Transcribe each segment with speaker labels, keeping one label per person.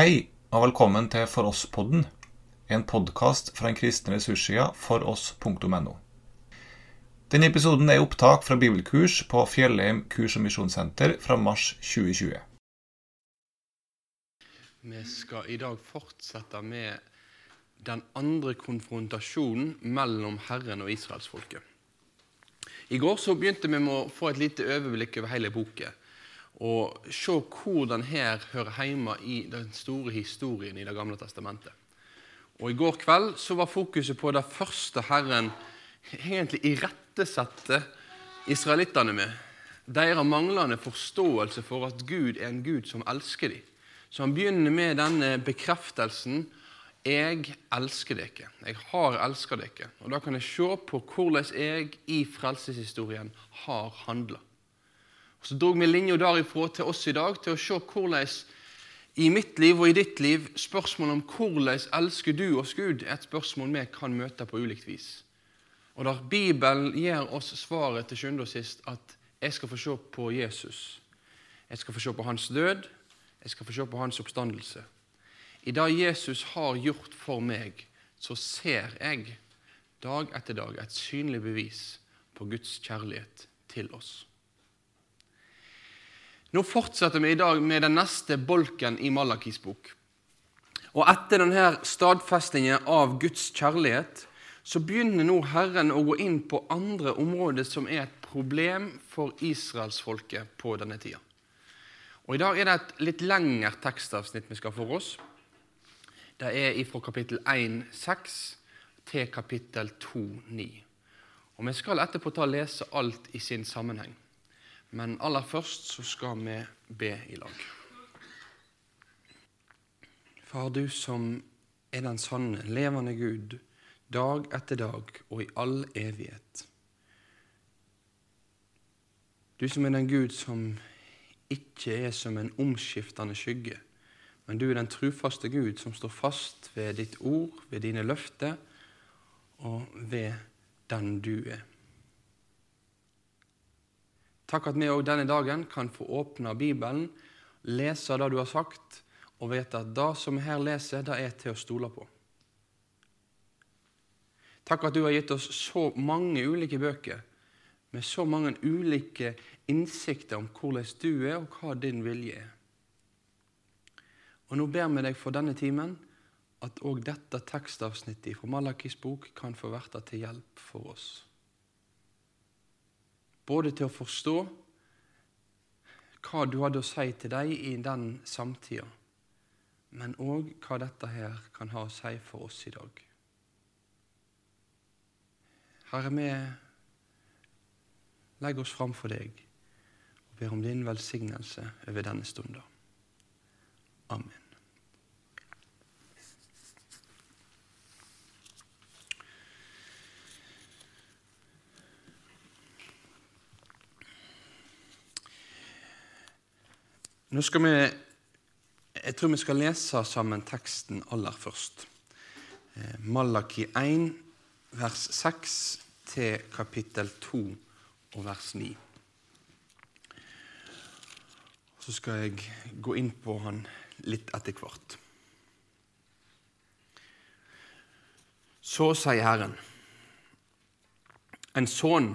Speaker 1: Hei og velkommen til For oss-podden, en podkast fra den kristne ressurssida foross.no. Denne episoden er opptak fra bibelkurs på Fjellheim kurs- og misjonssenter fra mars 2020.
Speaker 2: Vi skal i dag fortsette med den andre konfrontasjonen mellom Herren og israelsfolket. I går så begynte vi med å få et lite overblikk over hele boka og se hvordan her hører hjemme i den store historien i Det gamle testamentet. Og I går kveld så var fokuset på det første Herren egentlig irettesette israelittene med. Deres manglende forståelse for at Gud er en Gud som elsker dem. Så han begynner med denne bekreftelsen 'Jeg elsker dere'. Jeg har elsket dere. Og Da kan jeg se på hvordan jeg i frelseshistorien har handla. Så dro vi linja derifra til oss i dag til å se hvordan i mitt liv og i ditt liv spørsmålet om hvordan elsker du oss Gud, er et spørsmål vi kan møte på ulikt vis. Og der Bibelen gir oss svaret til sjuende og sist at jeg skal få se på Jesus. Jeg skal få se på hans død. Jeg skal få se på hans oppstandelse. I det Jesus har gjort for meg, så ser jeg dag etter dag et synlig bevis på Guds kjærlighet til oss. Nå fortsetter vi i dag med den neste bolken i Malakis bok. Og Etter denne stadfestingen av Guds kjærlighet så begynner nå Herren å gå inn på andre områder som er et problem for israelsfolket på denne tida. Og I dag er det et litt lengre tekstavsnitt vi skal for oss. Det er fra kapittel 1,6 til kapittel 2,9. Og Vi skal etterpå ta og lese alt i sin sammenheng. Men aller først så skal vi be i lag. Far, du som er den sanne, levende Gud, dag etter dag og i all evighet. Du som er den Gud som ikke er som en omskiftende skygge, men du er den trufaste Gud som står fast ved ditt ord, ved dine løfter og ved den du er. Takk at vi òg denne dagen kan få åpne Bibelen, lese det du har sagt, og vite at det som vi her leser, det er til å stole på. Takk at du har gitt oss så mange ulike bøker med så mange ulike innsikter om hvordan du er, og hva din vilje er. Og Nå ber vi deg for denne timen at òg dette tekstavsnittet fra Malakis bok kan få verte til hjelp for oss. Både til å forstå hva du hadde å si til dem i den samtida, men òg hva dette her kan ha å si for oss i dag. Herre, vi legger oss fram for deg og ber om din velsignelse over denne stunden. Amen. Nå skal vi Jeg tror vi skal lese sammen teksten aller først. Eh, Malaki 1, vers 6 til kapittel 2 og vers 9. Så skal jeg gå inn på han litt etter hvert. Så sier Herren, en sønn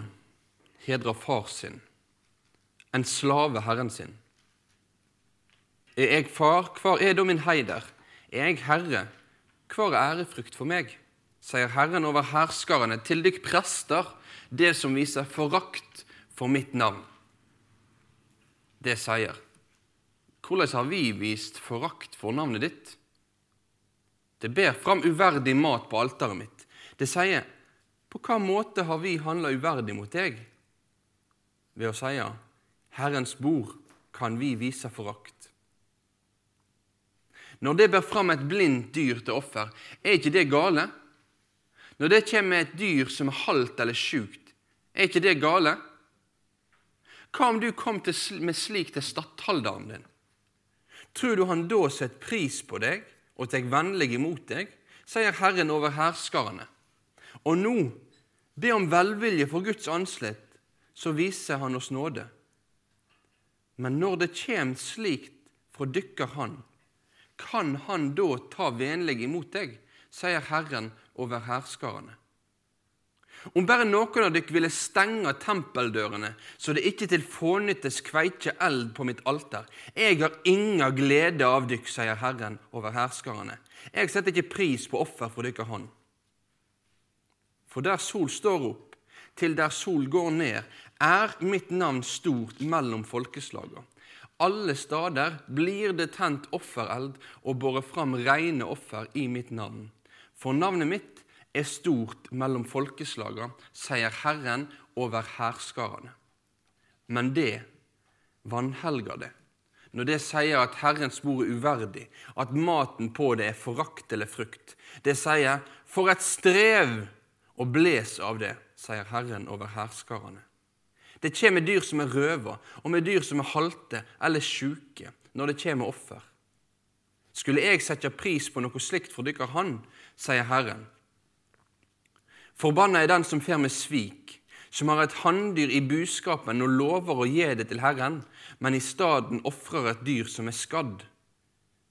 Speaker 2: hedrer far sin, en slave herren sin. Er jeg far, hvor er da min heider? Er jeg herre, hvor er ærefrykt for meg? sier Herren over herskarene, til dykk prester, det som viser forakt for mitt navn. Det sier, hvordan har vi vist forakt for navnet ditt? Det ber fram uverdig mat på alteret mitt. Det sier, på hva måte har vi handla uverdig mot deg? Ved å si, Herrens bord kan vi vise forakt. Når det bærer fram et blindt dyr til offer, er ikke det gale? Når det kommer et dyr som er halvt eller sjukt, er ikke det gale? Hva om du kom med slik til stattholderen din? Tror du han da setter pris på deg og tar vennlig imot deg? sier Herren over herskarene. Og nå, be om velvilje for Guds anslett, så viser han oss nåde. Men når det kjem slikt fra dykker Han, kan han da ta vennlig imot deg, sier Herren over herskarene. Om bare noen av dere ville stenge tempeldørene, så det ikke til fånyttes kveikje eld på mitt alter. Jeg har inga glede av dykk, sier Herren over herskarene. Jeg setter ikke pris på offer for dykker hånd. For der sol står opp, til der sol går ned, er mitt navn stort mellom folkeslaga. Alle stader blir det tent offereld og båret fram reine offer i mitt navn. For navnet mitt er stort mellom folkeslaga, sier Herren over hærskarene. Men det vanhelger det. Når det sier at Herrens bord er uverdig, at maten på det er forakt eller frukt. Det sier 'for et strev', og bles av det, sier Herren over hærskarene. Det kommer dyr som er røva, og med dyr som er halte eller sjuke, når det kommer offer. Skulle jeg sette pris på noe slikt for dykkar han, sier Herren, Forbanna er den som fer med svik, som har et hanndyr i buskapen og lover å gi det til Herren, men i staden ofrer et dyr som er skadd.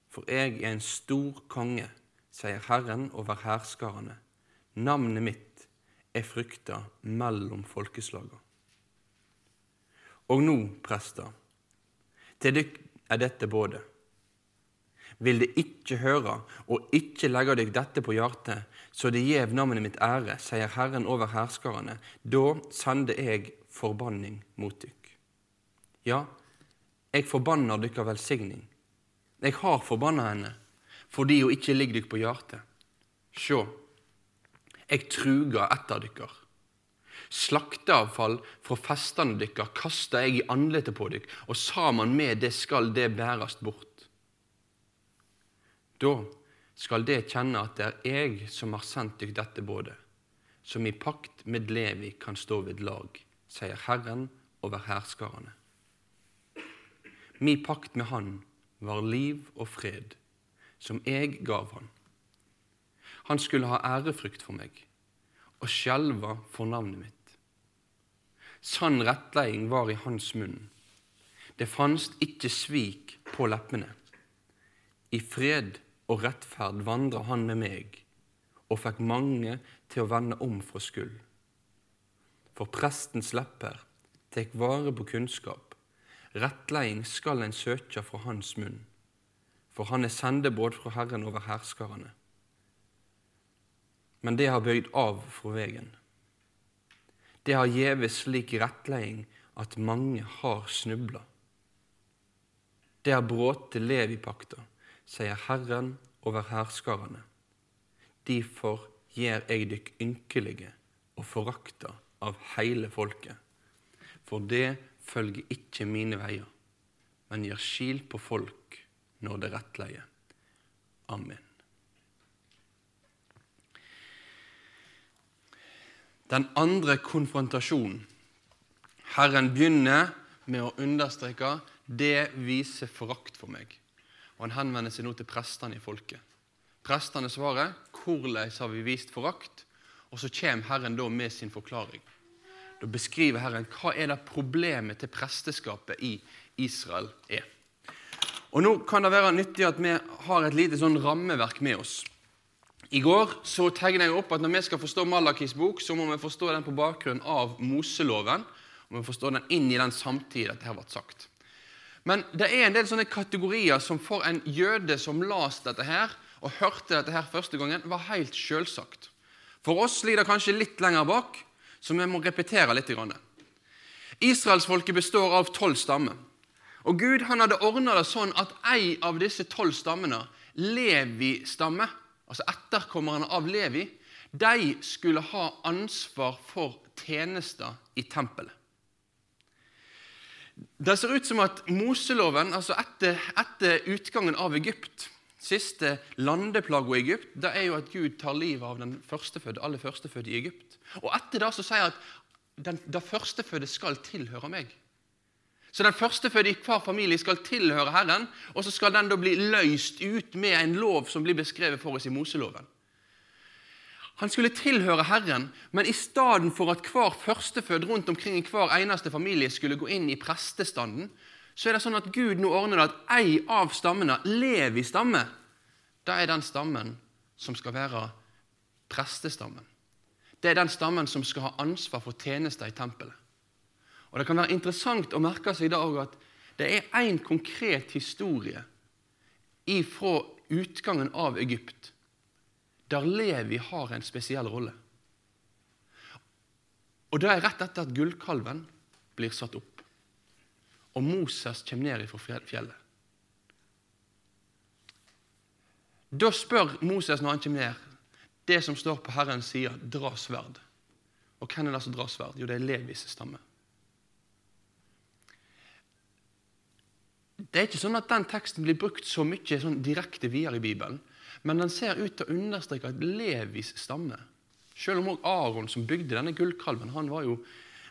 Speaker 2: For jeg er en stor konge, sier Herren over hærskarene. Navnet mitt er frykta mellom folkeslaga. Og nå, prester, til dykk er dette både vil de ikke høre og ikke legge deg dette på hjertet, så det gjev navnet mitt ære, sier Herren over herskarene, da sender jeg forbanning mot dykk. Ja, jeg forbanner dykkar velsigning. Jeg har forbanna henne, fordi hun ikke ligger dykk på hjertet. Sjå, jeg truger etter dykkar. Slakteavfall fra festene dykkar kaster jeg i andletet på dykk, og sammen med det skal det bærast bort. Da skal det kjenne at det er jeg som har sendt dykk dette både, som i pakt med Levi kan stå ved lag, sier Herren over hærskarene. Mi pakt med Han var liv og fred, som jeg gav han. Han skulle ha ærefrykt for meg og skjelva for navnet mitt. Sann rettleiing var i hans munn. Det fantes ikke svik på leppene. I fred og rettferd vandra han med meg og fikk mange til å vende om fra skyld. For prestens lepper tek vare på kunnskap. Rettleiing skal en søke fra hans munn, for han er sendebåd fra Herren over herskarane. Men det har bøyd av fra vegen. Det har gjeve slik rettleiing at mange har snubla. Det har bråte Levipakta sier Herren over herskarane. Difor gjer jeg dykk ynkelige og forakta av hele folket. For det følger ikke mine veier, men gir skil på folk når det rettleier. Amen. Den andre konfrontasjonen. Herren begynner med å understreke det viser forakt for meg. Og han henvender seg nå til prestene i folket. Prestene svarer 'Hvordan har vi vist forakt?' Og så kommer Herren da med sin forklaring. Da beskriver Herren hva er det problemet til presteskapet i Israel er. Og Nå kan det være nyttig at vi har et lite sånn rammeverk med oss. I går så tegner jeg opp at når vi skal forstå Malakis bok, så må vi forstå den på bakgrunn av Moseloven. Og vi må forstå den inn i den samtid dette har vært sagt. Men det er en del sånne kategorier som for en jøde som las dette her, og hørte dette her første gangen, var helt selvsagt. For oss ligger det kanskje litt lenger bak, så vi må repetere litt. Israelsfolket består av tolv stammer. Og Gud han hadde ordna det sånn at ei av disse tolv stammene, Levi-stamme, altså etterkommerne av Levi, de skulle ha ansvar for tjenester i tempelet. Det ser ut som at Moseloven, altså etter, etter utgangen av Egypt Siste landeplaga i Egypt det er jo at Gud tar livet av den førstefødde, aller førstefødte i Egypt. Og etter det så sier han at den, det førstefødte skal tilhøre meg. Så den førstefødte i hver familie skal tilhøre Herren, og så skal den da bli løst ut med en lov som blir beskrevet for oss i Moseloven. Han skulle tilhøre Herren, men i stedet for at hver førstefødt rundt omkring i hver eneste familie skulle gå inn i prestestanden, så er det sånn at Gud nå ordner det at ei av stammene, Levi stamme, det er den stammen som skal være prestestammen. Det er den stammen som skal ha ansvar for tjenester i tempelet. Og Det kan være interessant å merke seg i dag at det er én konkret historie fra utgangen av Egypt der Levi har en spesiell rolle. Og Det er rett etter at gullkalven blir satt opp, og Moses kommer ned fra fjellet. Da spør Moses når han kommer ned, det som står på Herrens side, dra sverd. Og hvem er det som drar sverd? Jo, det er Levis stamme. Det er ikke sånn at den teksten blir brukt så mye sånn direkte videre i Bibelen, men den ser ut til å understreke at Levis stamme Selv om også Aron, som bygde denne gullkalven, han var jo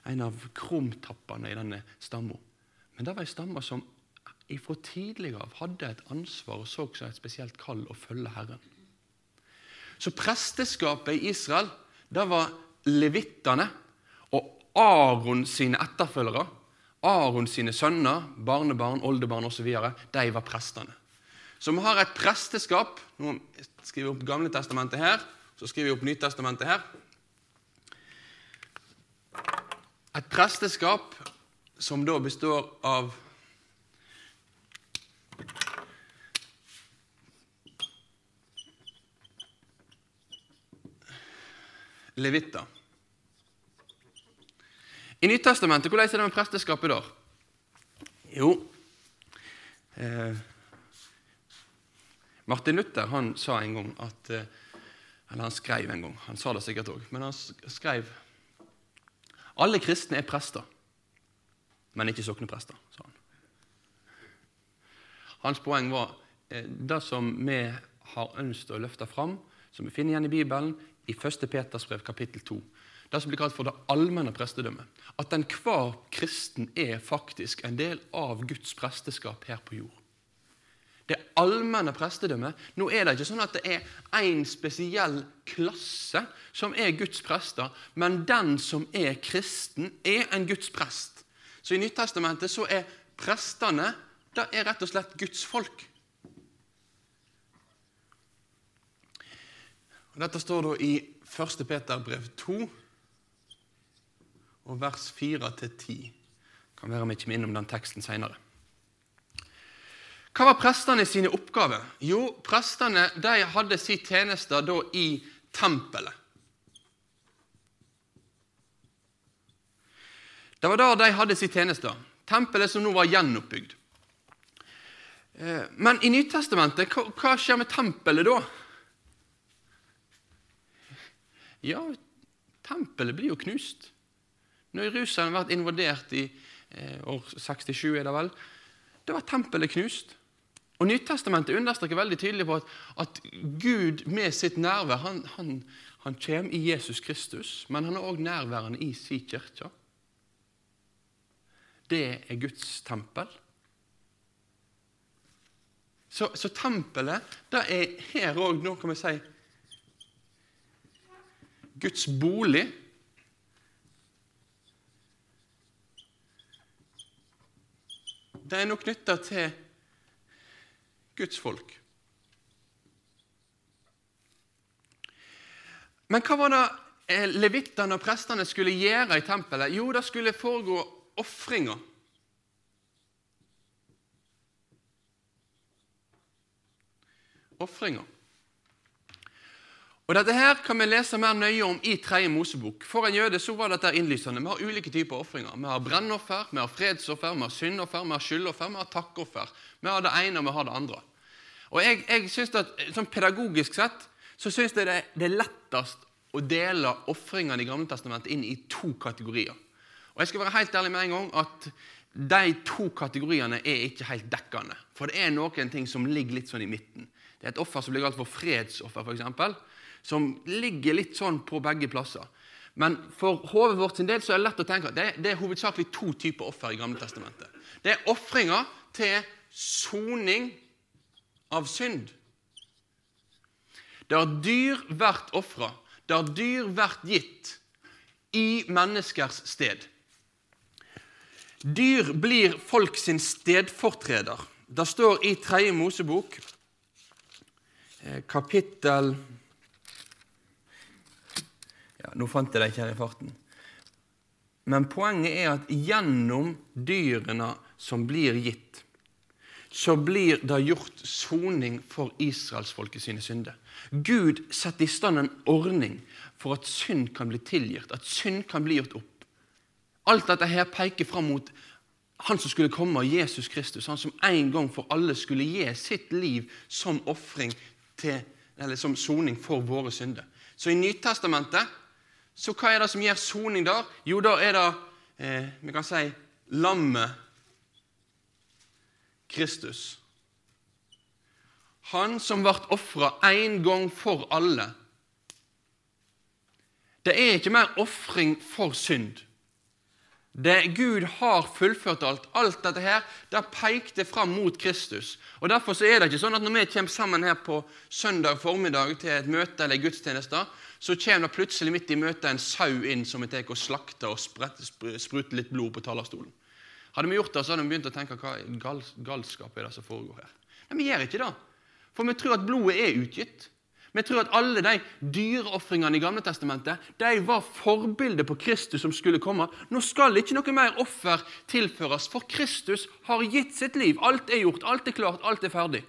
Speaker 2: en av krumtappene i denne stamma. Men det var ei stamme som fra tidligere av hadde et ansvar og så seg et spesielt kall å følge Herren. Så presteskapet i Israel det var levittene og Aron sine etterfølgere Aron sine sønner, barnebarn, oldebarn osv. de var prestene. Så vi har et presteskap. Nå skriver vi opp Gamle testamentet her, så skriver vi opp Nytestamentet her. Et presteskap som da består av levitter. I Nyttestamentet, hvordan er det med presteskapet der? Jo eh, Martin Luther han sa en gang at eh, Eller han skrev en gang, han sa det sikkert òg, men han skrev Alle kristne er prester, men ikke sokneprester, sa han. Hans poeng var eh, det som vi har ønsket å løfte fram, som vi finner igjen i Bibelen, i 1. Peters brev kapittel 2 det som blir kalt for det allmenne prestedømmet. At enhver kristen er faktisk en del av Guds presteskap her på jord. Det allmenne prestedømmet Nå er det ikke sånn at det er én spesiell klasse som er Guds prester, men den som er kristen, er en Guds prest. Så i Nyttestamentet så er prestene det er rett og slett Guds folk. Dette står da i 1. Peter brev 2, og vers 4-10. Kan være vi kommer innom den teksten seinere. Hva var prestene sine oppgaver? Jo, prestene de hadde sin tjeneste da i tempelet. Det var da de hadde sin tjeneste. Tempelet som nå var gjenoppbygd. Eh, men i Nytestamentet, hva skjer med tempelet da? Ja, tempelet blir jo knust. Når Jerusalem ble invadert i eh, år 67, er det vel, da var tempelet knust. Og Nyttestamentet understreker veldig tydelig på at, at Gud med sitt nærvær han, han, han, kommer i Jesus Kristus, men han er òg nærværende i sin kirke. Det er Guds tempel. Så, så tempelet det er her òg, nå kan vi si, Guds bolig. Det er noe knytta til Guds folk. Men hva var det eh, levittene og prestene skulle gjøre i tempelet? Jo, det skulle foregå ofringer. Ofringer. Og Dette her kan vi lese mer nøye om i tredje Mosebok. For en jøde så var dette innlysende. Vi har ulike typer ofringer. Vi har brennoffer, vi har fredsoffer, vi har syndoffer, vi har skyldoffer, vi har takkoffer. Vi har det ene, og vi har det andre. Og jeg, jeg synes at, sånn Pedagogisk sett så syns jeg det, det er lettest å dele ofringene i Gamle Testamentet inn i to kategorier. Og jeg skal være helt ærlig med en gang at de to kategoriene er ikke helt dekkende. For det er noen ting som ligger litt sånn i midten. Det er et offer som blir kalt for fredsoffer, f.eks som ligger litt sånn på begge plasser. Men for hodet vårt sin del så er det lett å tenke at det, det er hovedsakelig to typer offer i Gamle Testamentet. Det er ofringer til soning av synd. Der dyr vært ofra, der dyr vært gitt i menneskers sted. Dyr blir folk sin stedfortreder. Det står i Tredje Mosebok, eh, kapittel ja, Nå fant jeg det ikke her i farten. Men poenget er at gjennom dyrene som blir gitt, så blir det gjort soning for israelsfolket sine synder. Gud setter i stand en ordning for at synd kan bli tilgitt, at synd kan bli gjort opp. Alt dette her peker fram mot han som skulle komme, Jesus Kristus. Han som en gang for alle skulle gi sitt liv som ofring eller som soning for våre synder. Så i Nytestamentet så hva er det som gir soning der? Jo, da er det eh, vi kan si lammet Kristus. Han som ble ofra én gang for alle. Det er ikke mer ofring for synd. Det Gud har fullført alt. Alt dette her, det pekte fram mot Kristus. Og Derfor så er det ikke sånn at når vi kommer sammen her på søndag formiddag til et møte eller gudstjeneste, så kommer det plutselig midt i møtet en sau inn som vi tar og slakter og spruter litt blod på talerstolen. Hadde vi gjort det, så hadde vi begynt å tenke hva galskap er det som foregår her. Men vi gjør ikke det. For vi tror at blodet er utgitt. Vi tror at alle de dyreofringene i Gamle Testamentet de var forbildet på Kristus som skulle komme. Nå skal ikke noe mer offer tilføres, for Kristus har gitt sitt liv. Alt er gjort, alt er klart, alt er ferdig.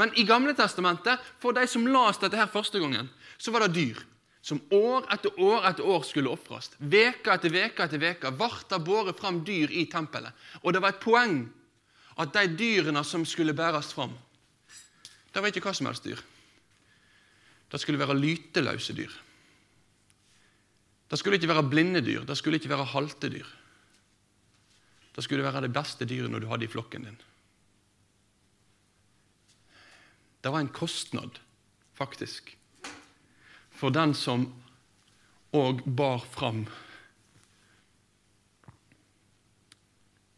Speaker 2: Men i Gamle Testamentet, for de som leste dette her første gangen, så var det dyr som år etter år etter år skulle ofres. Veka etter veka etter veka ble det båret fram dyr i tempelet. Og det var et poeng at de dyrene som skulle bæres fram, det var ikke hva som helst dyr. Det skulle være lyteløse dyr. Det skulle ikke være blinde dyr, det skulle ikke være halte dyr. Det skulle være det beste dyret når du hadde i flokken din. Det var en kostnad, faktisk, for den som òg bar fram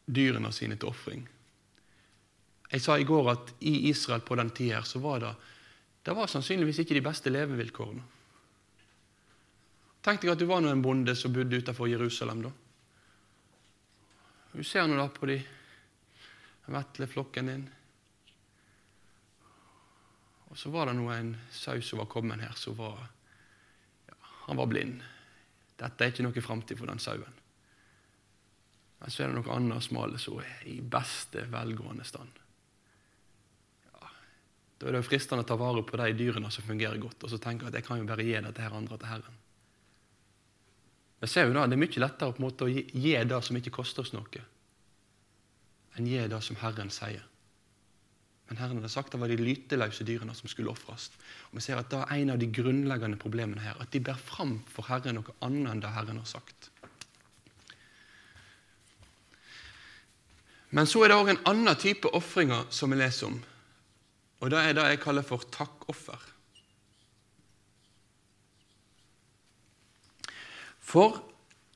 Speaker 2: dyrene sine til ofring. Jeg sa i går at i Israel på den tida så var det det var sannsynligvis ikke de beste levevilkårene. Tenk deg at du var nå en bonde som bodde utenfor Jerusalem. da. Du ser nå da på de vetle flokken din. Og så var det nå en sau som var kommet her, som var Han var blind. Dette er ikke noe framtid for den sauen. Men så er det noe annet smale som er i beste velgående stand. Da er det jo fristende å ta vare på de dyrene som fungerer godt, og så tenke at jeg kan jo bare gi dette her andre til Herren. Jeg ser jo da, Det er mye lettere på en måte å gi, gi det som ikke koster oss noe, enn gi det som Herren sier. Men Herren hadde sagt det var de lyteløse dyrene som skulle ofres. Vi ser at det er en av de grunnleggende problemene her, at de ber fram for Herren noe annet enn det Herren har sagt. Men så er det òg en annen type ofringer som vi leser om. Og det er det jeg kaller for takkoffer. For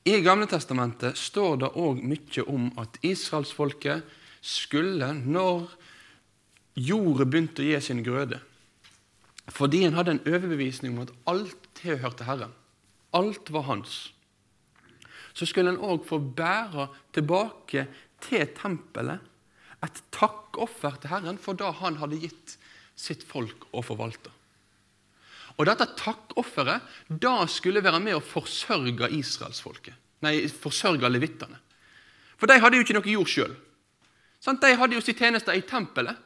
Speaker 2: i Gamle Testamentet står det òg mye om at israelsfolket skulle, når jorda begynte å gi sin grøde Fordi en hadde en overbevisning om at alt tilhørte Herren, alt var hans, så skulle en òg få bære tilbake til tempelet et takkoffer til Herren for det han hadde gitt sitt folk å forvalte. Og Dette takkofferet da skulle være med å forsørge israelsfolket. Nei, forsørge levittene. For de hadde jo ikke noe jord sjøl. De hadde jo sin tjeneste i tempelet.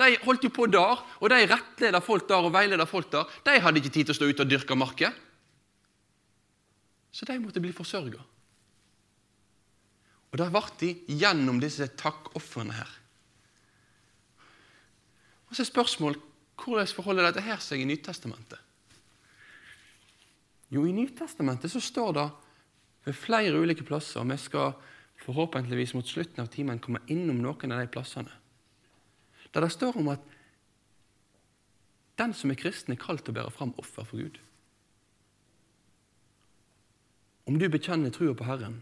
Speaker 2: De holdt jo på der, og de rettleda folk der og veileda folk der. De hadde ikke tid til å stå ute og dyrke marker. Så de måtte bli forsørga. Og det ble de gjennom disse takkofrene her. Og så er spørsmålet hvordan forholder dette her seg i Nytestamentet? Jo, i Nytestamentet så står det ved flere ulike plasser, og vi skal forhåpentligvis mot slutten av timen komme innom noen av de plassene, der det står om at den som er kristen, er kalt til å bære fram offer for Gud. Om du bekjenner trua på Herren,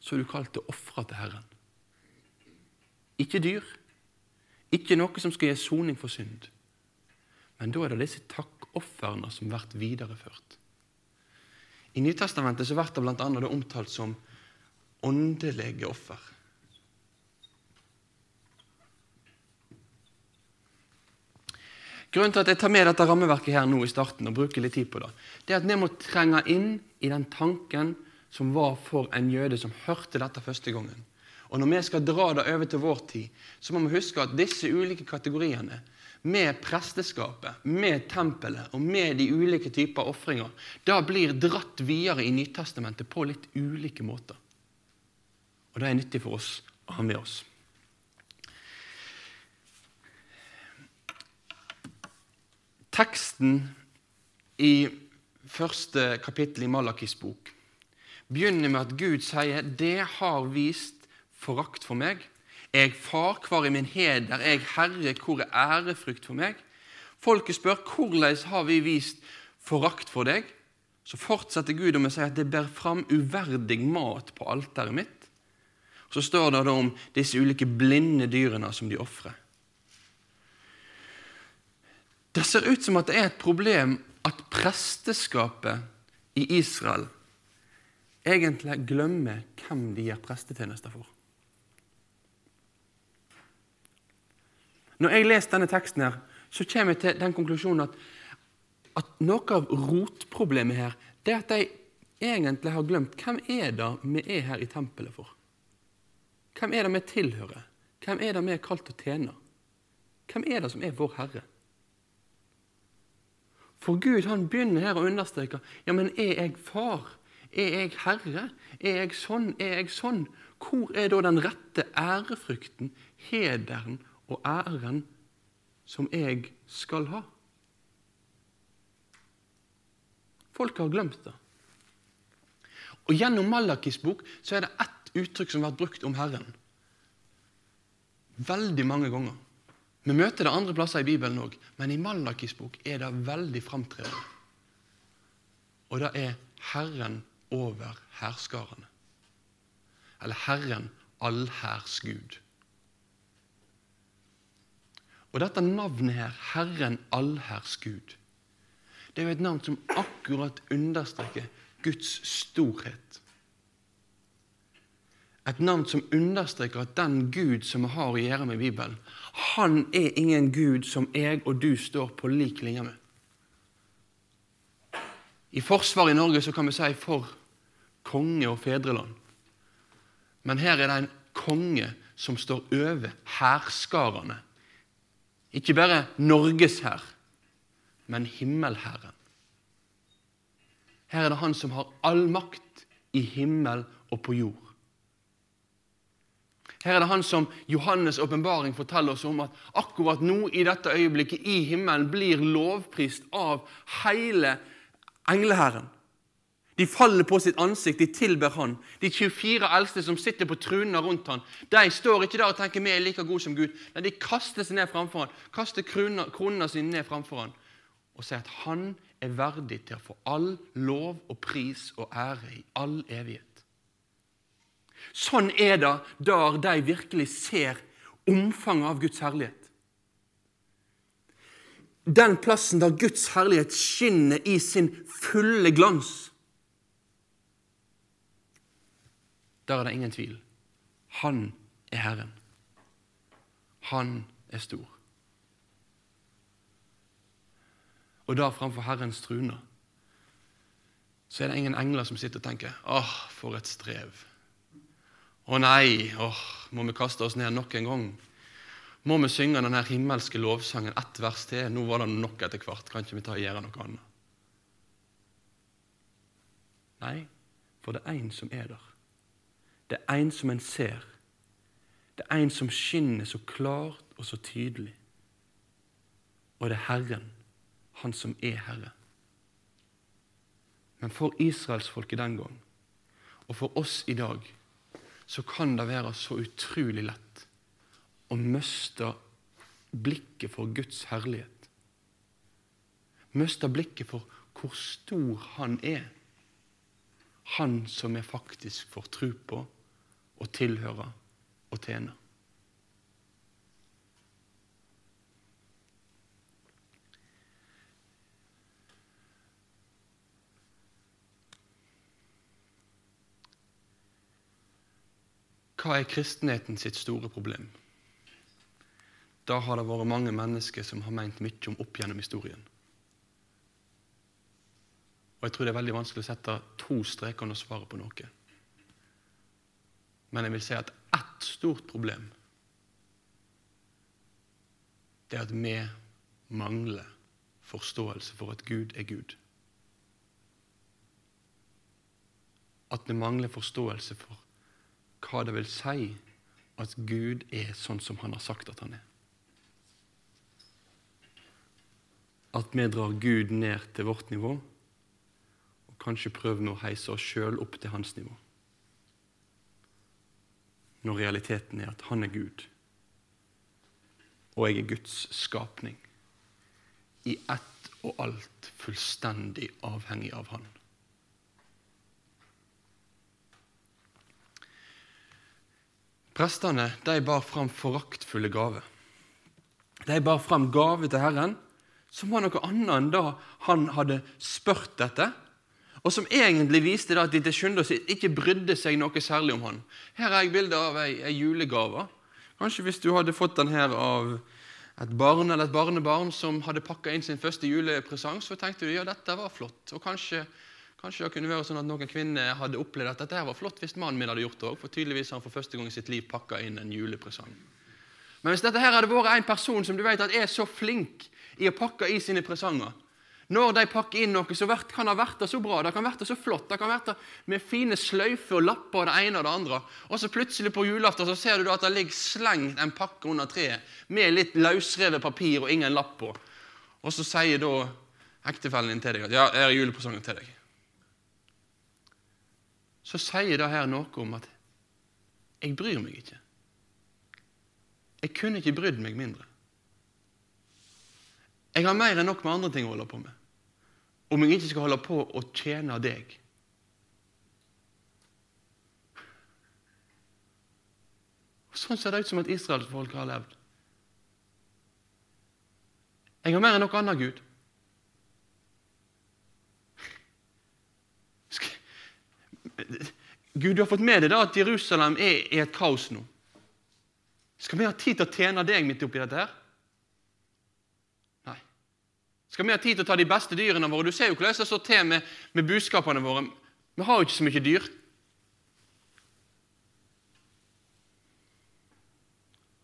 Speaker 2: så er du kalt til å ofre til Herren. Ikke dyr, ikke noe som skal gi soning for synd. Men da er det disse takkofrene som blir videreført. I Nytestamentet så blir det bl.a. omtalt som åndelige offer. Grunnen til at jeg tar med dette rammeverket her nå i starten og bruker litt tid på det, det er at vi må trenge inn i den tanken som var for en jøde som hørte dette første gangen. Og Når vi skal dra det over til vår tid, så må vi huske at disse ulike kategoriene, med presteskapet, med tempelet og med de ulike typer ofringer, da blir dratt videre i Nytestamentet på litt ulike måter. Og det er nyttig for oss å ha med oss. Teksten i første kapittel i Malakis bok begynner med at Gud sier 'Det har vist forakt for meg'. 'Jeg far, hvor er min heder? Jeg Herre, hvor er ærefrykt for meg?' Folket spør 'Hvordan har vi vist forakt for deg?' Så fortsetter Gud om å si at 'det bærer fram uverdig mat på alteret mitt'. Så står det da om disse ulike blinde dyrene som de ofrer. Det ser ut som at det er et problem at presteskapet i Israel egentlig glemmer hvem de gjør prestetjenester for. Når jeg leser denne teksten, her, så kommer jeg til den konklusjonen at, at noe av rotproblemet her det er at de egentlig har glemt hvem er det vi er her i tempelet for. Hvem er det vi tilhører? Hvem er det vi er kalt å tjene? Hvem er det som er vår Herre? For Gud han begynner her å understreke ja, men er jeg far? Er jeg herre? Er jeg sånn? Er jeg sånn? Hvor er da den rette ærefrykten, hederen og æren som jeg skal ha? Folk har glemt det. Og Gjennom Malakis bok så er det ett uttrykk som har vært brukt om Herren. Veldig mange ganger. Vi møter det andre plasser i Bibelen òg, men i Malakis bok er det veldig framtredende. Og det er Herren over hærskarene. Eller Herren allhærs Gud. Og dette navnet her, Herren allhærs Gud, det er jo et navn som akkurat understreker Guds storhet. Et navn som understreker at den Gud som vi har å gjøre med Bibelen, han er ingen Gud som jeg og du står på lik linje med. I forsvaret i Norge så kan vi si for konge og fedreland. Men her er det en konge som står over hærskarene. Ikke bare Norges hær, men himmelherren. Her er det han som har all makt i himmel og på jord. Her er det han som Johannes' åpenbaring forteller oss om at akkurat nå i dette øyeblikket i himmelen blir lovprist av hele engleherren. De faller på sitt ansikt, de tilber han. De 24 eldste som sitter på trunene rundt han, de står ikke der og tenker vi er like gode som Gud. Nei, De kaster seg ned framfor han, kaster kronene sine ned framfor han og sier at han er verdig til å få all lov og pris og ære i all evighet. Sånn er det der de virkelig ser omfanget av Guds herlighet. Den plassen der Guds herlighet skinner i sin fulle glans. Der er det ingen tvil. Han er Herren. Han er stor. Og da framfor Herrens trune så er det ingen engler som sitter og tenker åh, for et strev. Å nei, åh, må vi kaste oss ned nok en gang? Må vi synge denne himmelske lovsangen ett vers til? Nå var det nok etter hvert. Kan ikke vi ta og gjøre noe annet? Nei, for det er en som er der. Det er en som en ser. Det er en som skinner så klart og så tydelig. Og det er Herren, han som er Herre. Men for israelsfolket den gang, og for oss i dag, så kan det være så utrolig lett å miste blikket for Guds herlighet. Miste blikket for hvor stor Han er. Han som vi faktisk får tro på og tilhører og tjener. Hva er kristenheten sitt store problem? Da har det vært mange mennesker som har meint mye om opp gjennom historien. Og jeg tror det er veldig vanskelig å sette to streker under svaret på noe. Men jeg vil si at ett stort problem det er at vi mangler forståelse for at Gud er Gud. At vi mangler forståelse for hva det vil si at Gud er sånn som han har sagt at han er. At vi drar Gud ned til vårt nivå, og kanskje prøver å heise oss sjøl opp til hans nivå. Når realiteten er at han er Gud, og jeg er Guds skapning. I ett og alt fullstendig avhengig av Han. Prestene de bar fram foraktfulle gaver. De bar fram gave til Herren som var noe annet enn da han hadde spurt etter, og som egentlig viste at de til sjuende og ikke brydde seg noe særlig om han. Her er jeg bilde av ei, ei julegave. Kanskje hvis du hadde fått den her av et barn eller et barnebarn som hadde pakka inn sin første julepresang, så tenkte du ja, dette var flott. Og kanskje Kanskje det kunne være sånn at noen kvinner hadde opplevd at dette var flott hvis mannen min hadde gjort det òg, for tydeligvis har han for første gang i sitt liv pakka inn en julepresang. Men hvis dette her hadde vært en person som du vet at er så flink i å pakke i sine presanger Når de pakker inn noe, så kan det ha vært det så bra, det kan vært det så flott, det kan vært det med fine sløyfer og lapper og det ene og det andre, og så plutselig på julaften så ser du at det ligger slengt en pakke under treet med litt løsrevet papir og ingen lapp på. Og så sier da ektefellen din til deg at ja, her er julepresangen til deg så sier det her noe om at jeg bryr meg ikke. Jeg kunne ikke brydd meg mindre. Jeg har mer enn nok med andre ting å holde på med. Om jeg ikke skal holde på å tjene deg. Sånn ser det ut som at israelsfolket har levd. Jeg har mer enn noe annet, Gud. Gud, du har fått med deg da at Jerusalem er i et kaos nå. Skal vi ha tid til å tjene deg midt oppi dette her? Nei. Skal vi ha tid til å ta de beste dyrene våre? Du ser jo hvordan det står til med, med budskapene våre. Vi har jo ikke så mye dyr.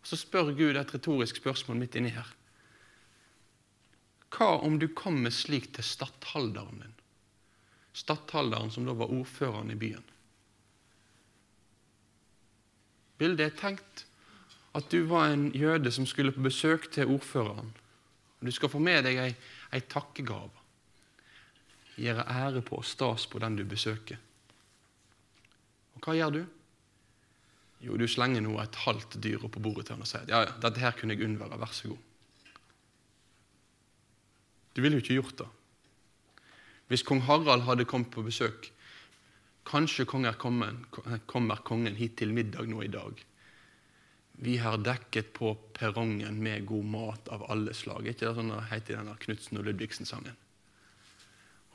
Speaker 2: Så spør Gud et retorisk spørsmål midt inni her. Hva om du kommer slik til stattholderen din? Stattholderen som da var ordføreren i byen. Bildet er tenkt at du var en jøde som skulle på besøk til ordføreren. Du skal få med deg ei, ei takkegave. Gjøre ære på og stas på den du besøker. Og hva gjør du? Jo, du slenger nå et halvt dyr opp på bordet til han og sier ja, ja, dette her kunne jeg unnvære, vær så god. Du ville jo ikke gjort det. Hvis kong Harald hadde kommet på besøk Kanskje kommer kongen, kommer kongen hit til middag nå i dag. Vi har dekket på perrongen med god mat av alle slag. ikke det sånn det heter i denne Knutsen og Ludvigsen-sangen?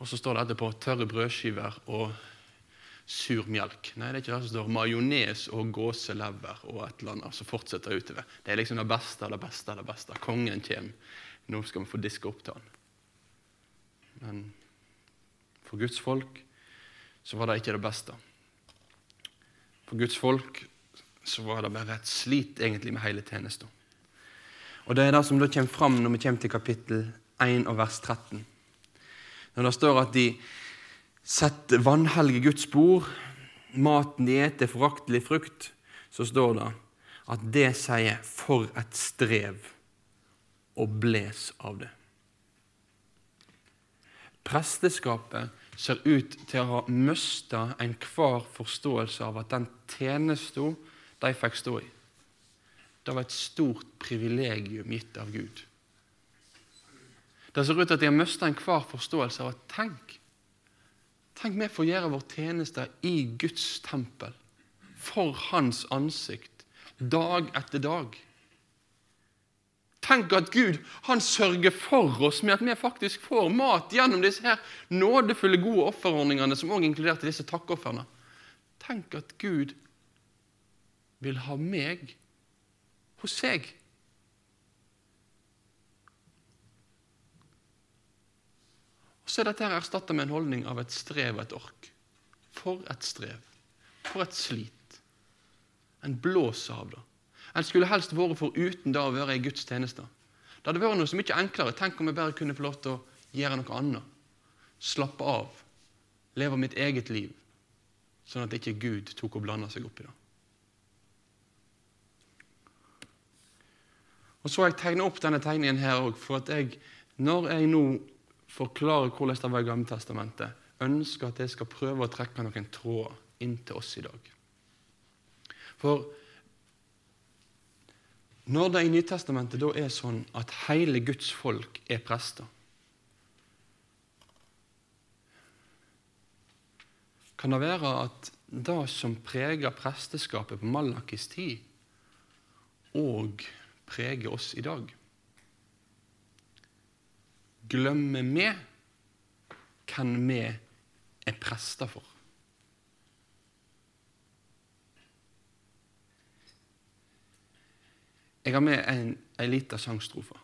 Speaker 2: Og så står det etterpå tørre brødskiver og sur melk. Nei, det er ikke det som står majones og gåselever og et eller annet. Så fortsetter utover. Det er liksom det beste av det beste av det beste. Kongen kommer. Nå skal vi få diske opp til han. Men for Guds folk så var det ikke det beste. For Guds folk så var det bare et slit egentlig med hele tjenesten. Og Det er det som da kommer fram når vi kommer til kapittel 1 og vers 13. Når det står at de setter vanhellige Guds bord, maten de eter, foraktelig frukt, så står det at det sier 'for et strev', og bles av det. Presteskapet ser ut til å ha mista enhver forståelse av at den tjenesten de fikk stå i, det var et stort privilegium gitt av Gud. Det ser ut til at de har mista enhver forståelse av at tenk Tenk vi får gjøre vår tjeneste i Guds tempel, for Hans ansikt, dag etter dag. Tenk at Gud han sørger for oss med at vi faktisk får mat gjennom disse her nådefulle, gode offerordningene som også inkluderte disse takkeofrene. Tenk at Gud vil ha meg hos seg. Og så er dette her erstatta med en holdning av et strev og et ork. For et strev. For et slit. En blåser av det. En skulle helst vært foruten det å være i Guds tjeneste. Det hadde vært noe så mye enklere. Tenk om jeg bare kunne få lov til å gjøre noe annet. Slappe av. Leve mitt eget liv. Sånn at ikke Gud tok og blanda seg opp i det. Og Så har jeg tegna opp denne tegningen her òg, for at jeg, når jeg nå forklarer hvordan det var i Gamle Testamentet, ønsker at jeg skal prøve å trekke noen tråder inn til oss i dag. For når det i Nytestamentet da er sånn at hele Guds folk er prester Kan det være at det som preger presteskapet på Malakis tid, òg preger oss i dag? Glemmer vi hvem vi er prester for? Jeg har med en, en liten sangstrofe.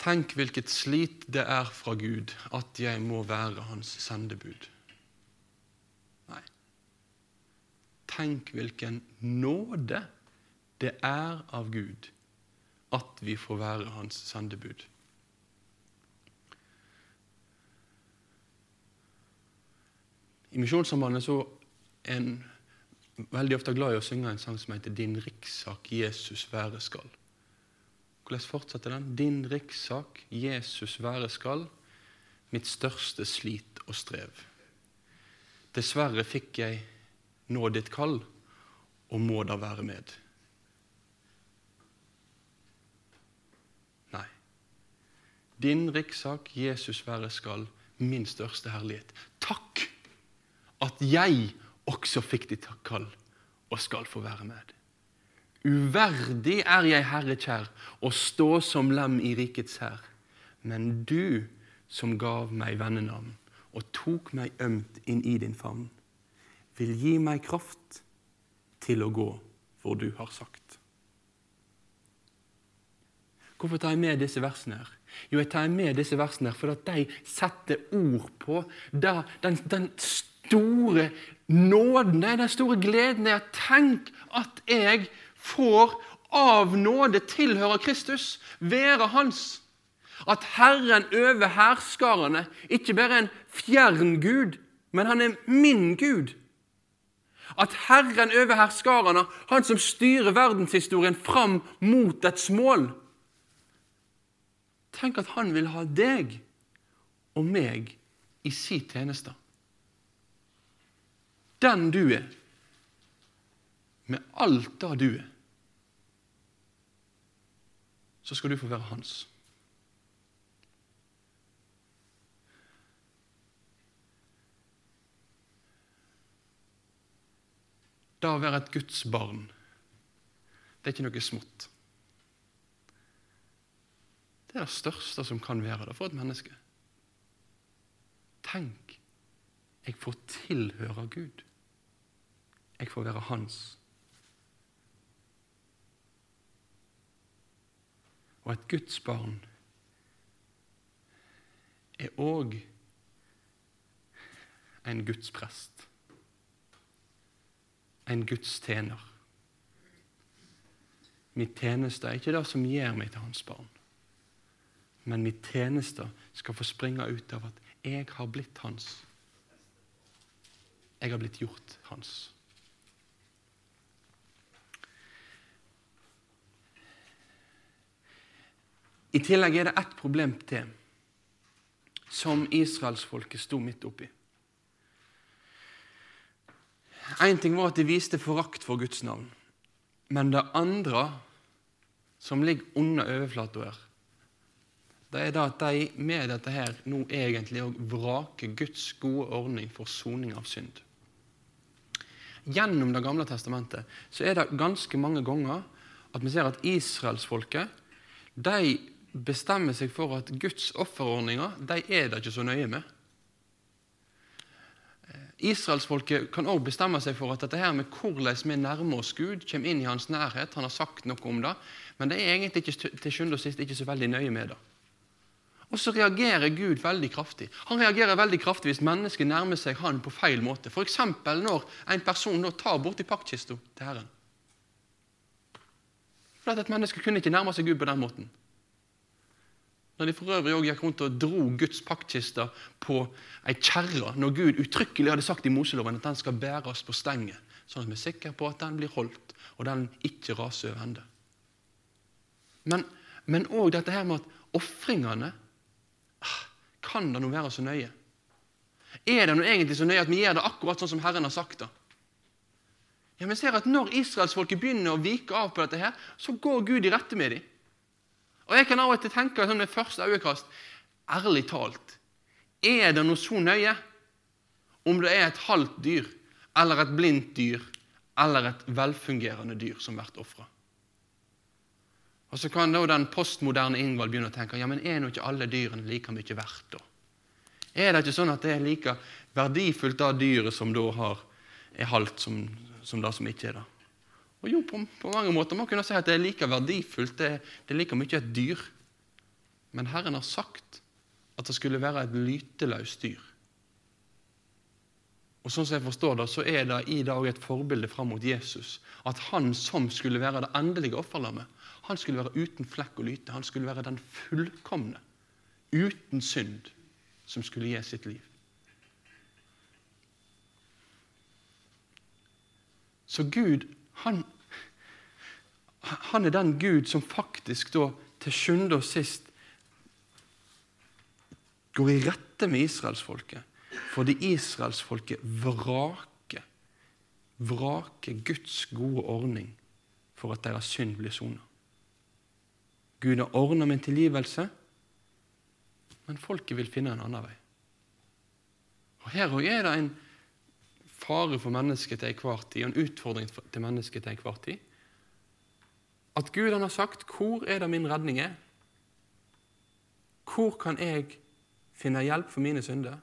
Speaker 2: Tenk hvilket slit det er fra Gud at jeg må være hans sendebud. Nei. Tenk hvilken nåde det er av Gud at vi får være hans sendebud. I Misjonssambandet så en veldig ofte glad i å synge en sang som heter 'Din rikssak Jesus være skal'. Hvordan fortsetter den? Din rikssak Jesus være skal, mitt største slit og strev. Dessverre fikk jeg nå ditt kall, og må da være med. Nei. Din rikssak Jesus være skal, min største herlighet. Takk at jeg også fikk ditt kall og skal få være med. Uverdig er jeg, Herre kjær, å stå som lem i rikets hær. Men du som gav meg vennenavn og tok meg ømt inn i din favn, vil gi meg kraft til å gå hvor du har sagt. Hvorfor tar jeg med disse versene? her? Jo, jeg tar med disse versene her fordi de setter ord på den, den store nåden, den store gleden er tenk at jeg får av nåde tilhøre Kristus, være hans. At Herren over herskarene ikke bare er en fjern Gud, men han er min Gud. At Herren over herskarene, han som styrer verdenshistorien fram mot dets mål Tenk at han vil ha deg og meg i sin tjeneste. Den du er, med alt det du er så skal du få være hans. Det å være et Guds barn, det er ikke noe smått. Det er det største som kan være det for et menneske. Tenk, jeg får tilhøre Gud. Jeg får være hans. Og et Guds barn er òg en Guds prest. En Guds tjener. Mitt tjeneste er ikke det som gjør meg til hans barn. Men mitt tjeneste skal få springe ut av at jeg har blitt hans. Jeg har blitt gjort hans. I tillegg er det ett problem til som israelsfolket sto midt oppi. Én ting var at de viste forakt for Guds navn. Men det andre, som ligger under overflata her, det er da at de med dette her nå egentlig òg vraker Guds gode ordning for soning av synd. Gjennom Det gamle testamentet så er det ganske mange ganger at vi ser at israelsfolket de bestemmer seg for at Guds offerordninger de er det ikke så nøye med. Israelsfolket kan også bestemme seg for at dette her med hvordan vi nærmer oss Gud, kommer inn i hans nærhet. Han har sagt noe om det, men det er egentlig ikke, til sjuende og sist ikke så veldig nøye med det. Og så reagerer Gud veldig kraftig. Han reagerer veldig kraftig hvis mennesket nærmer seg han på feil måte. F.eks. når en person nå tar borti paktkista til Herren. For at Et menneske kunne ikke nærme seg Gud på den måten. Når de for øvrig også gikk rundt og dro Guds paktkiste på ei kjerre, når Gud uttrykkelig hadde sagt i Moseloven at den skal bæres på stenget, sånn at vi er sikre på at den blir holdt, og den ikke raser over ende. Men òg dette her med at ofringene ah, Kan det nå være så nøye? Er det nå egentlig så nøye at vi gjør det akkurat sånn som Herren har sagt det? Ja, Vi ser at når israelsfolket begynner å vike av på dette, her, så går Gud i rette med dem. Og Jeg kan av og til tenke sånn med første øyekast Ærlig talt, er det noe så nøye om det er et halvt dyr, eller et blindt dyr, eller et velfungerende dyr som blir ofra? Og Så kan da den postmoderne Ingvald begynne å tenke ja, men er nå ikke alle dyrene like mye verdt. da? Er det ikke sånn at det er like verdifullt det dyret som da har, er halvt, som, som det som ikke er det? Og jo, på, på, mange måter man kunne si at det er like verdifullt, det, det er like mye et dyr. Men Herren har sagt at det skulle være et lyteløst dyr. Og sånn som jeg forstår det, så er det i dag et forbilde fram mot Jesus. At han som skulle være det endelige offerlammet, han skulle være uten flekk og lyte. Han skulle være den fullkomne, uten synd, som skulle gi sitt liv. Så Gud han, han er den Gud som faktisk da til sjuende og sist går i rette med israelsfolket, fordi israelsfolket vraker vraker Guds gode ordning for at deres synd blir sona. Gud har ordna med en tilgivelse, men folket vil finne en annen vei. Og Her er det en fare for mennesket til enhver tid, og en utfordring til mennesket til enhver tid. At Gud han har sagt 'Hvor er det min redning er?' Hvor kan jeg finne hjelp for mine synder?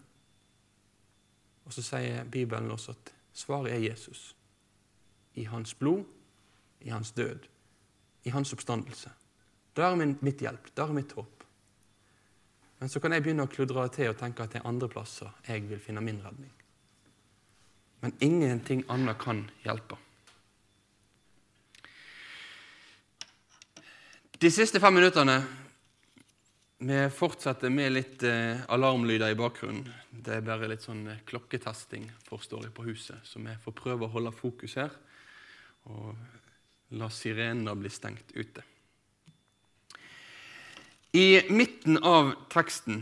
Speaker 2: Og så sier Bibelen også at svaret er Jesus. I hans blod, i hans død, i hans oppstandelse. Der er min, mitt hjelp. Der er mitt håp. Men så kan jeg begynne å kludre til og tenke at det er andre plasser jeg vil finne min redning. Men ingenting annet kan hjelpe. De siste fem minuttene vi fortsetter med litt eh, alarmlyder i bakgrunnen. Det er bare litt sånn eh, klokketesting forstår jeg, på huset, så vi får prøve å holde fokus her og la sirenene bli stengt ute. I midten av teksten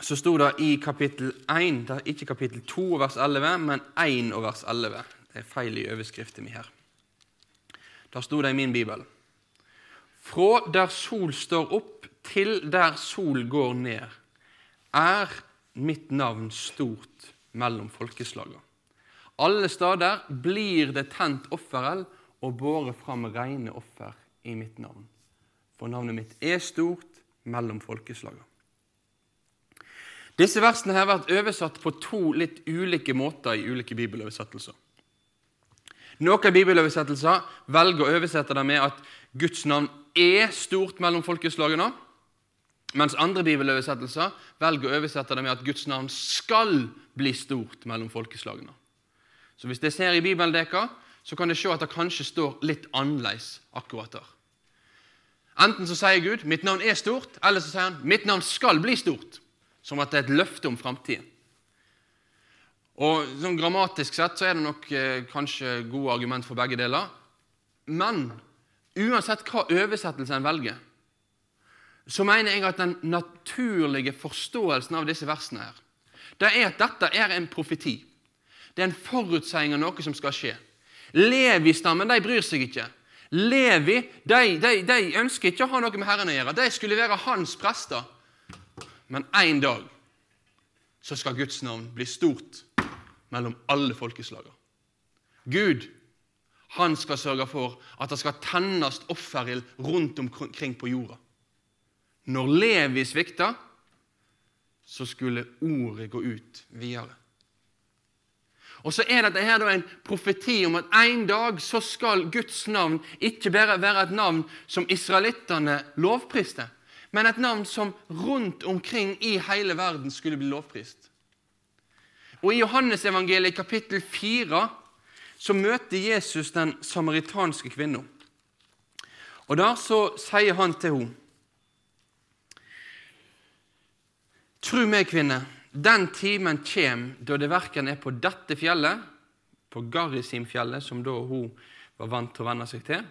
Speaker 2: så sto det i kapittel 1, ikke kapittel 2 vers 11, men 1 og vers 11. Det er feil i overskriften min her. Da sto det i min bibel. Fra der sol står opp til der sol går ned, er mitt navn stort mellom folkeslagene. Alle steder blir det tent offereld og båret fram rene offer i mitt navn for navnet mitt er stort mellom folkeslagene. Disse versene har vært oversatt på to litt ulike måter i ulike bibeloversettelser. Noen bibeloversettelser velger å oversette det med at Guds navn er stort mellom folkeslagene, mens andre bibeloversettelser velger å oversette det med at Guds navn skal bli stort mellom folkeslagene. Så Hvis dere ser i Bibelen så kan dere se at det kanskje står litt annerledes akkurat der. Enten så sier Gud 'mitt navn er stort', eller så sier han 'mitt navn skal bli stort'. Som at det er et løfte om framtiden. Og sånn Grammatisk sett så er det nok eh, kanskje gode argument for begge deler. Men uansett hva oversettelse en velger, så mener jeg at den naturlige forståelsen av disse versene her, det er at dette er en profeti. Det er en forutsiging av noe som skal skje. Levi-stammen de bryr seg ikke. Levi de, de, de ønsker ikke å ha noe med Herren å gjøre. De skulle være hans prester. Men en dag så skal Guds navn bli stort mellom alle folkeslager. Gud han skal sørge for at det skal tennes offerild rundt omkring på jorda. Når Levi svikta, så skulle ordet gå ut videre. Og så er dette her en profeti om at en dag så skal Guds navn ikke bare være et navn som israelittene lovpriste, men et navn som rundt omkring i hele verden skulle bli lovprist. Og I Johannesevangeliet kapittel 4 så møter Jesus den samaritanske kvinnen. Og Der så sier han til henne Tru meg, kvinne, den timen kjem da det verken er på dette fjellet, på Garisimfjellet, som da hun var vant til å venne seg til,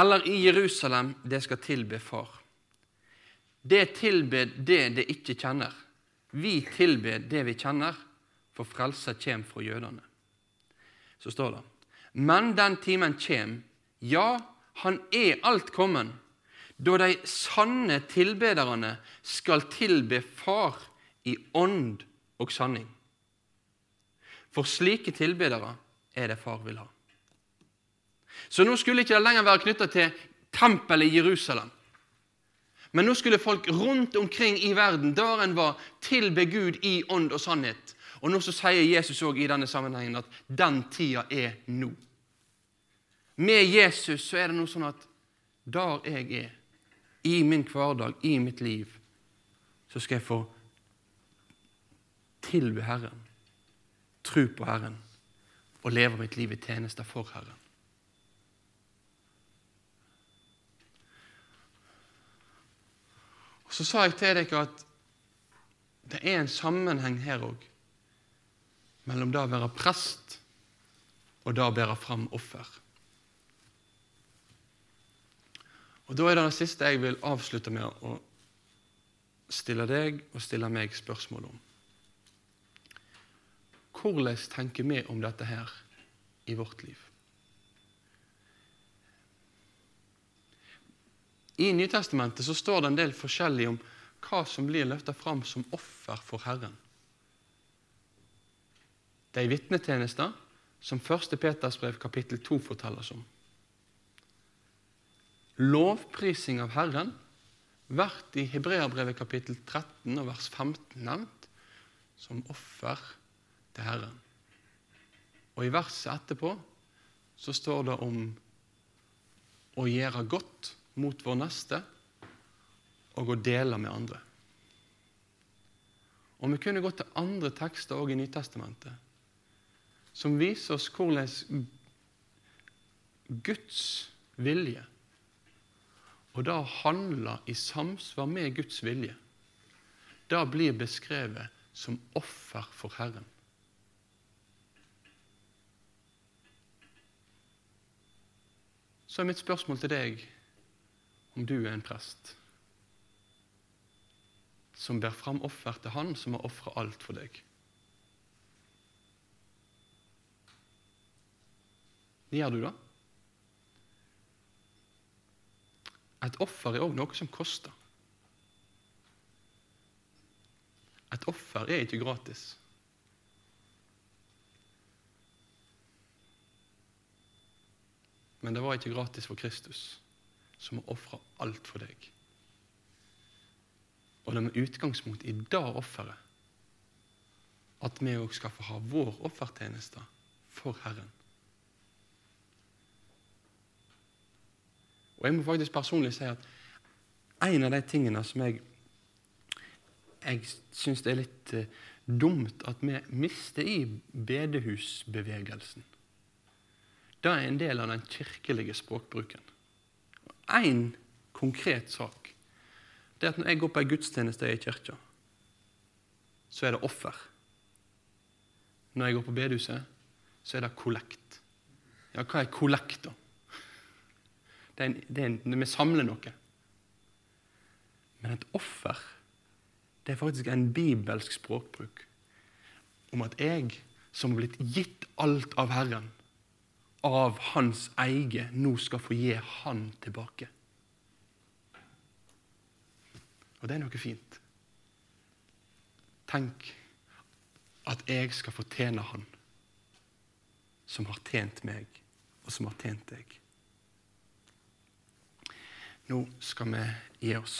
Speaker 2: eller i Jerusalem det skal tilbe Far. Det tilber det det ikke kjenner. Vi tilber det vi kjenner, for frelser kjem fra jødene. Så står det Men den timen kjem, ja, han er alt kommen, da de sanne tilbederne skal tilbe Far i ånd og sanning. For slike tilbedere er det far vil ha. Så nå skulle ikke det lenger være knytta til tempelet i Jerusalem. Men nå skulle folk rundt omkring i verden, der en var, tilbe Gud i ånd og sannhet. Og nå så sier Jesus også i denne sammenhengen at den tida er nå. Med Jesus så er det noe sånn at der jeg er, i min hverdag, i mitt liv, så skal jeg få tilbe Herren, tro på Herren og leve mitt liv i tjeneste for Herren. Og Så sa jeg til dere at det er en sammenheng her òg mellom det å være prest og det å bære fram offer. Og Da er det det siste jeg vil avslutte med å stille deg og stille meg spørsmål om. Hvordan tenker vi om dette her i vårt liv? I Nytestamentet så står det en del forskjellig om hva som blir løfta fram som offer for Herren. Det er vitnetjenester, som 1. Peters brev kapittel 2 forteller oss om. Lovprising av Herren blir i Hebreabrevet kapittel 13 og vers 15 nevnt som offer til Herren. Og i verset etterpå så står det om å gjøre godt mot vår neste og å dele med andre. Og Vi kunne gått til andre tekster også i Nytestamentet som viser oss hvordan Guds vilje og det å handle i samsvar med Guds vilje, det blir beskrevet som offer for Herren. Så er mitt spørsmål til deg om du er en prest som ber fram offer til Han som har ofra alt for deg. Gjør du det? Et offer er òg noe som koster. Et offer er ikke gratis. Men det var ikke gratis for Kristus, som har ofra alt for deg. Og det er med utgangspunkt i det offeret at vi òg skal få ha vår offertjeneste for Herren. Og jeg må faktisk personlig si at en av de tingene som jeg jeg syns er litt uh, dumt at vi mister i bedehusbevegelsen. Det er en del av den kirkelige språkbruken. Én konkret sak det er at når jeg går på ei gudstjeneste i kirka, så er det offer. Når jeg går på bedehuset, så er det kollekt. Ja, hva er kollekt, da? Det er en, det er en, vi samler noe. Men et offer, det er faktisk en bibelsk språkbruk om at jeg, som har blitt gitt alt av Herren, av hans eie, nå skal få gi han tilbake. Og det er noe fint. Tenk at jeg skal få tjene han som har tjent meg, og som har tjent deg. Nå skal vi gi oss.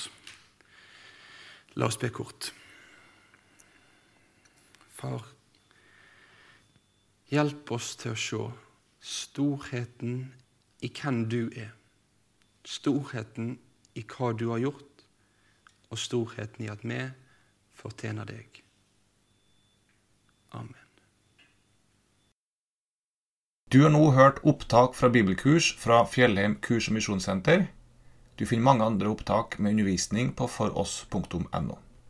Speaker 2: La oss be kort. Far Hjelp oss til å se storheten i hvem du er, storheten i hva du har gjort, og storheten i at vi fortjener deg. Amen.
Speaker 1: Du har nå hørt opptak fra bibelkurs fra Fjellheim kurs- og misjonssenter. Du finner mange andre opptak med undervisning på foross.no.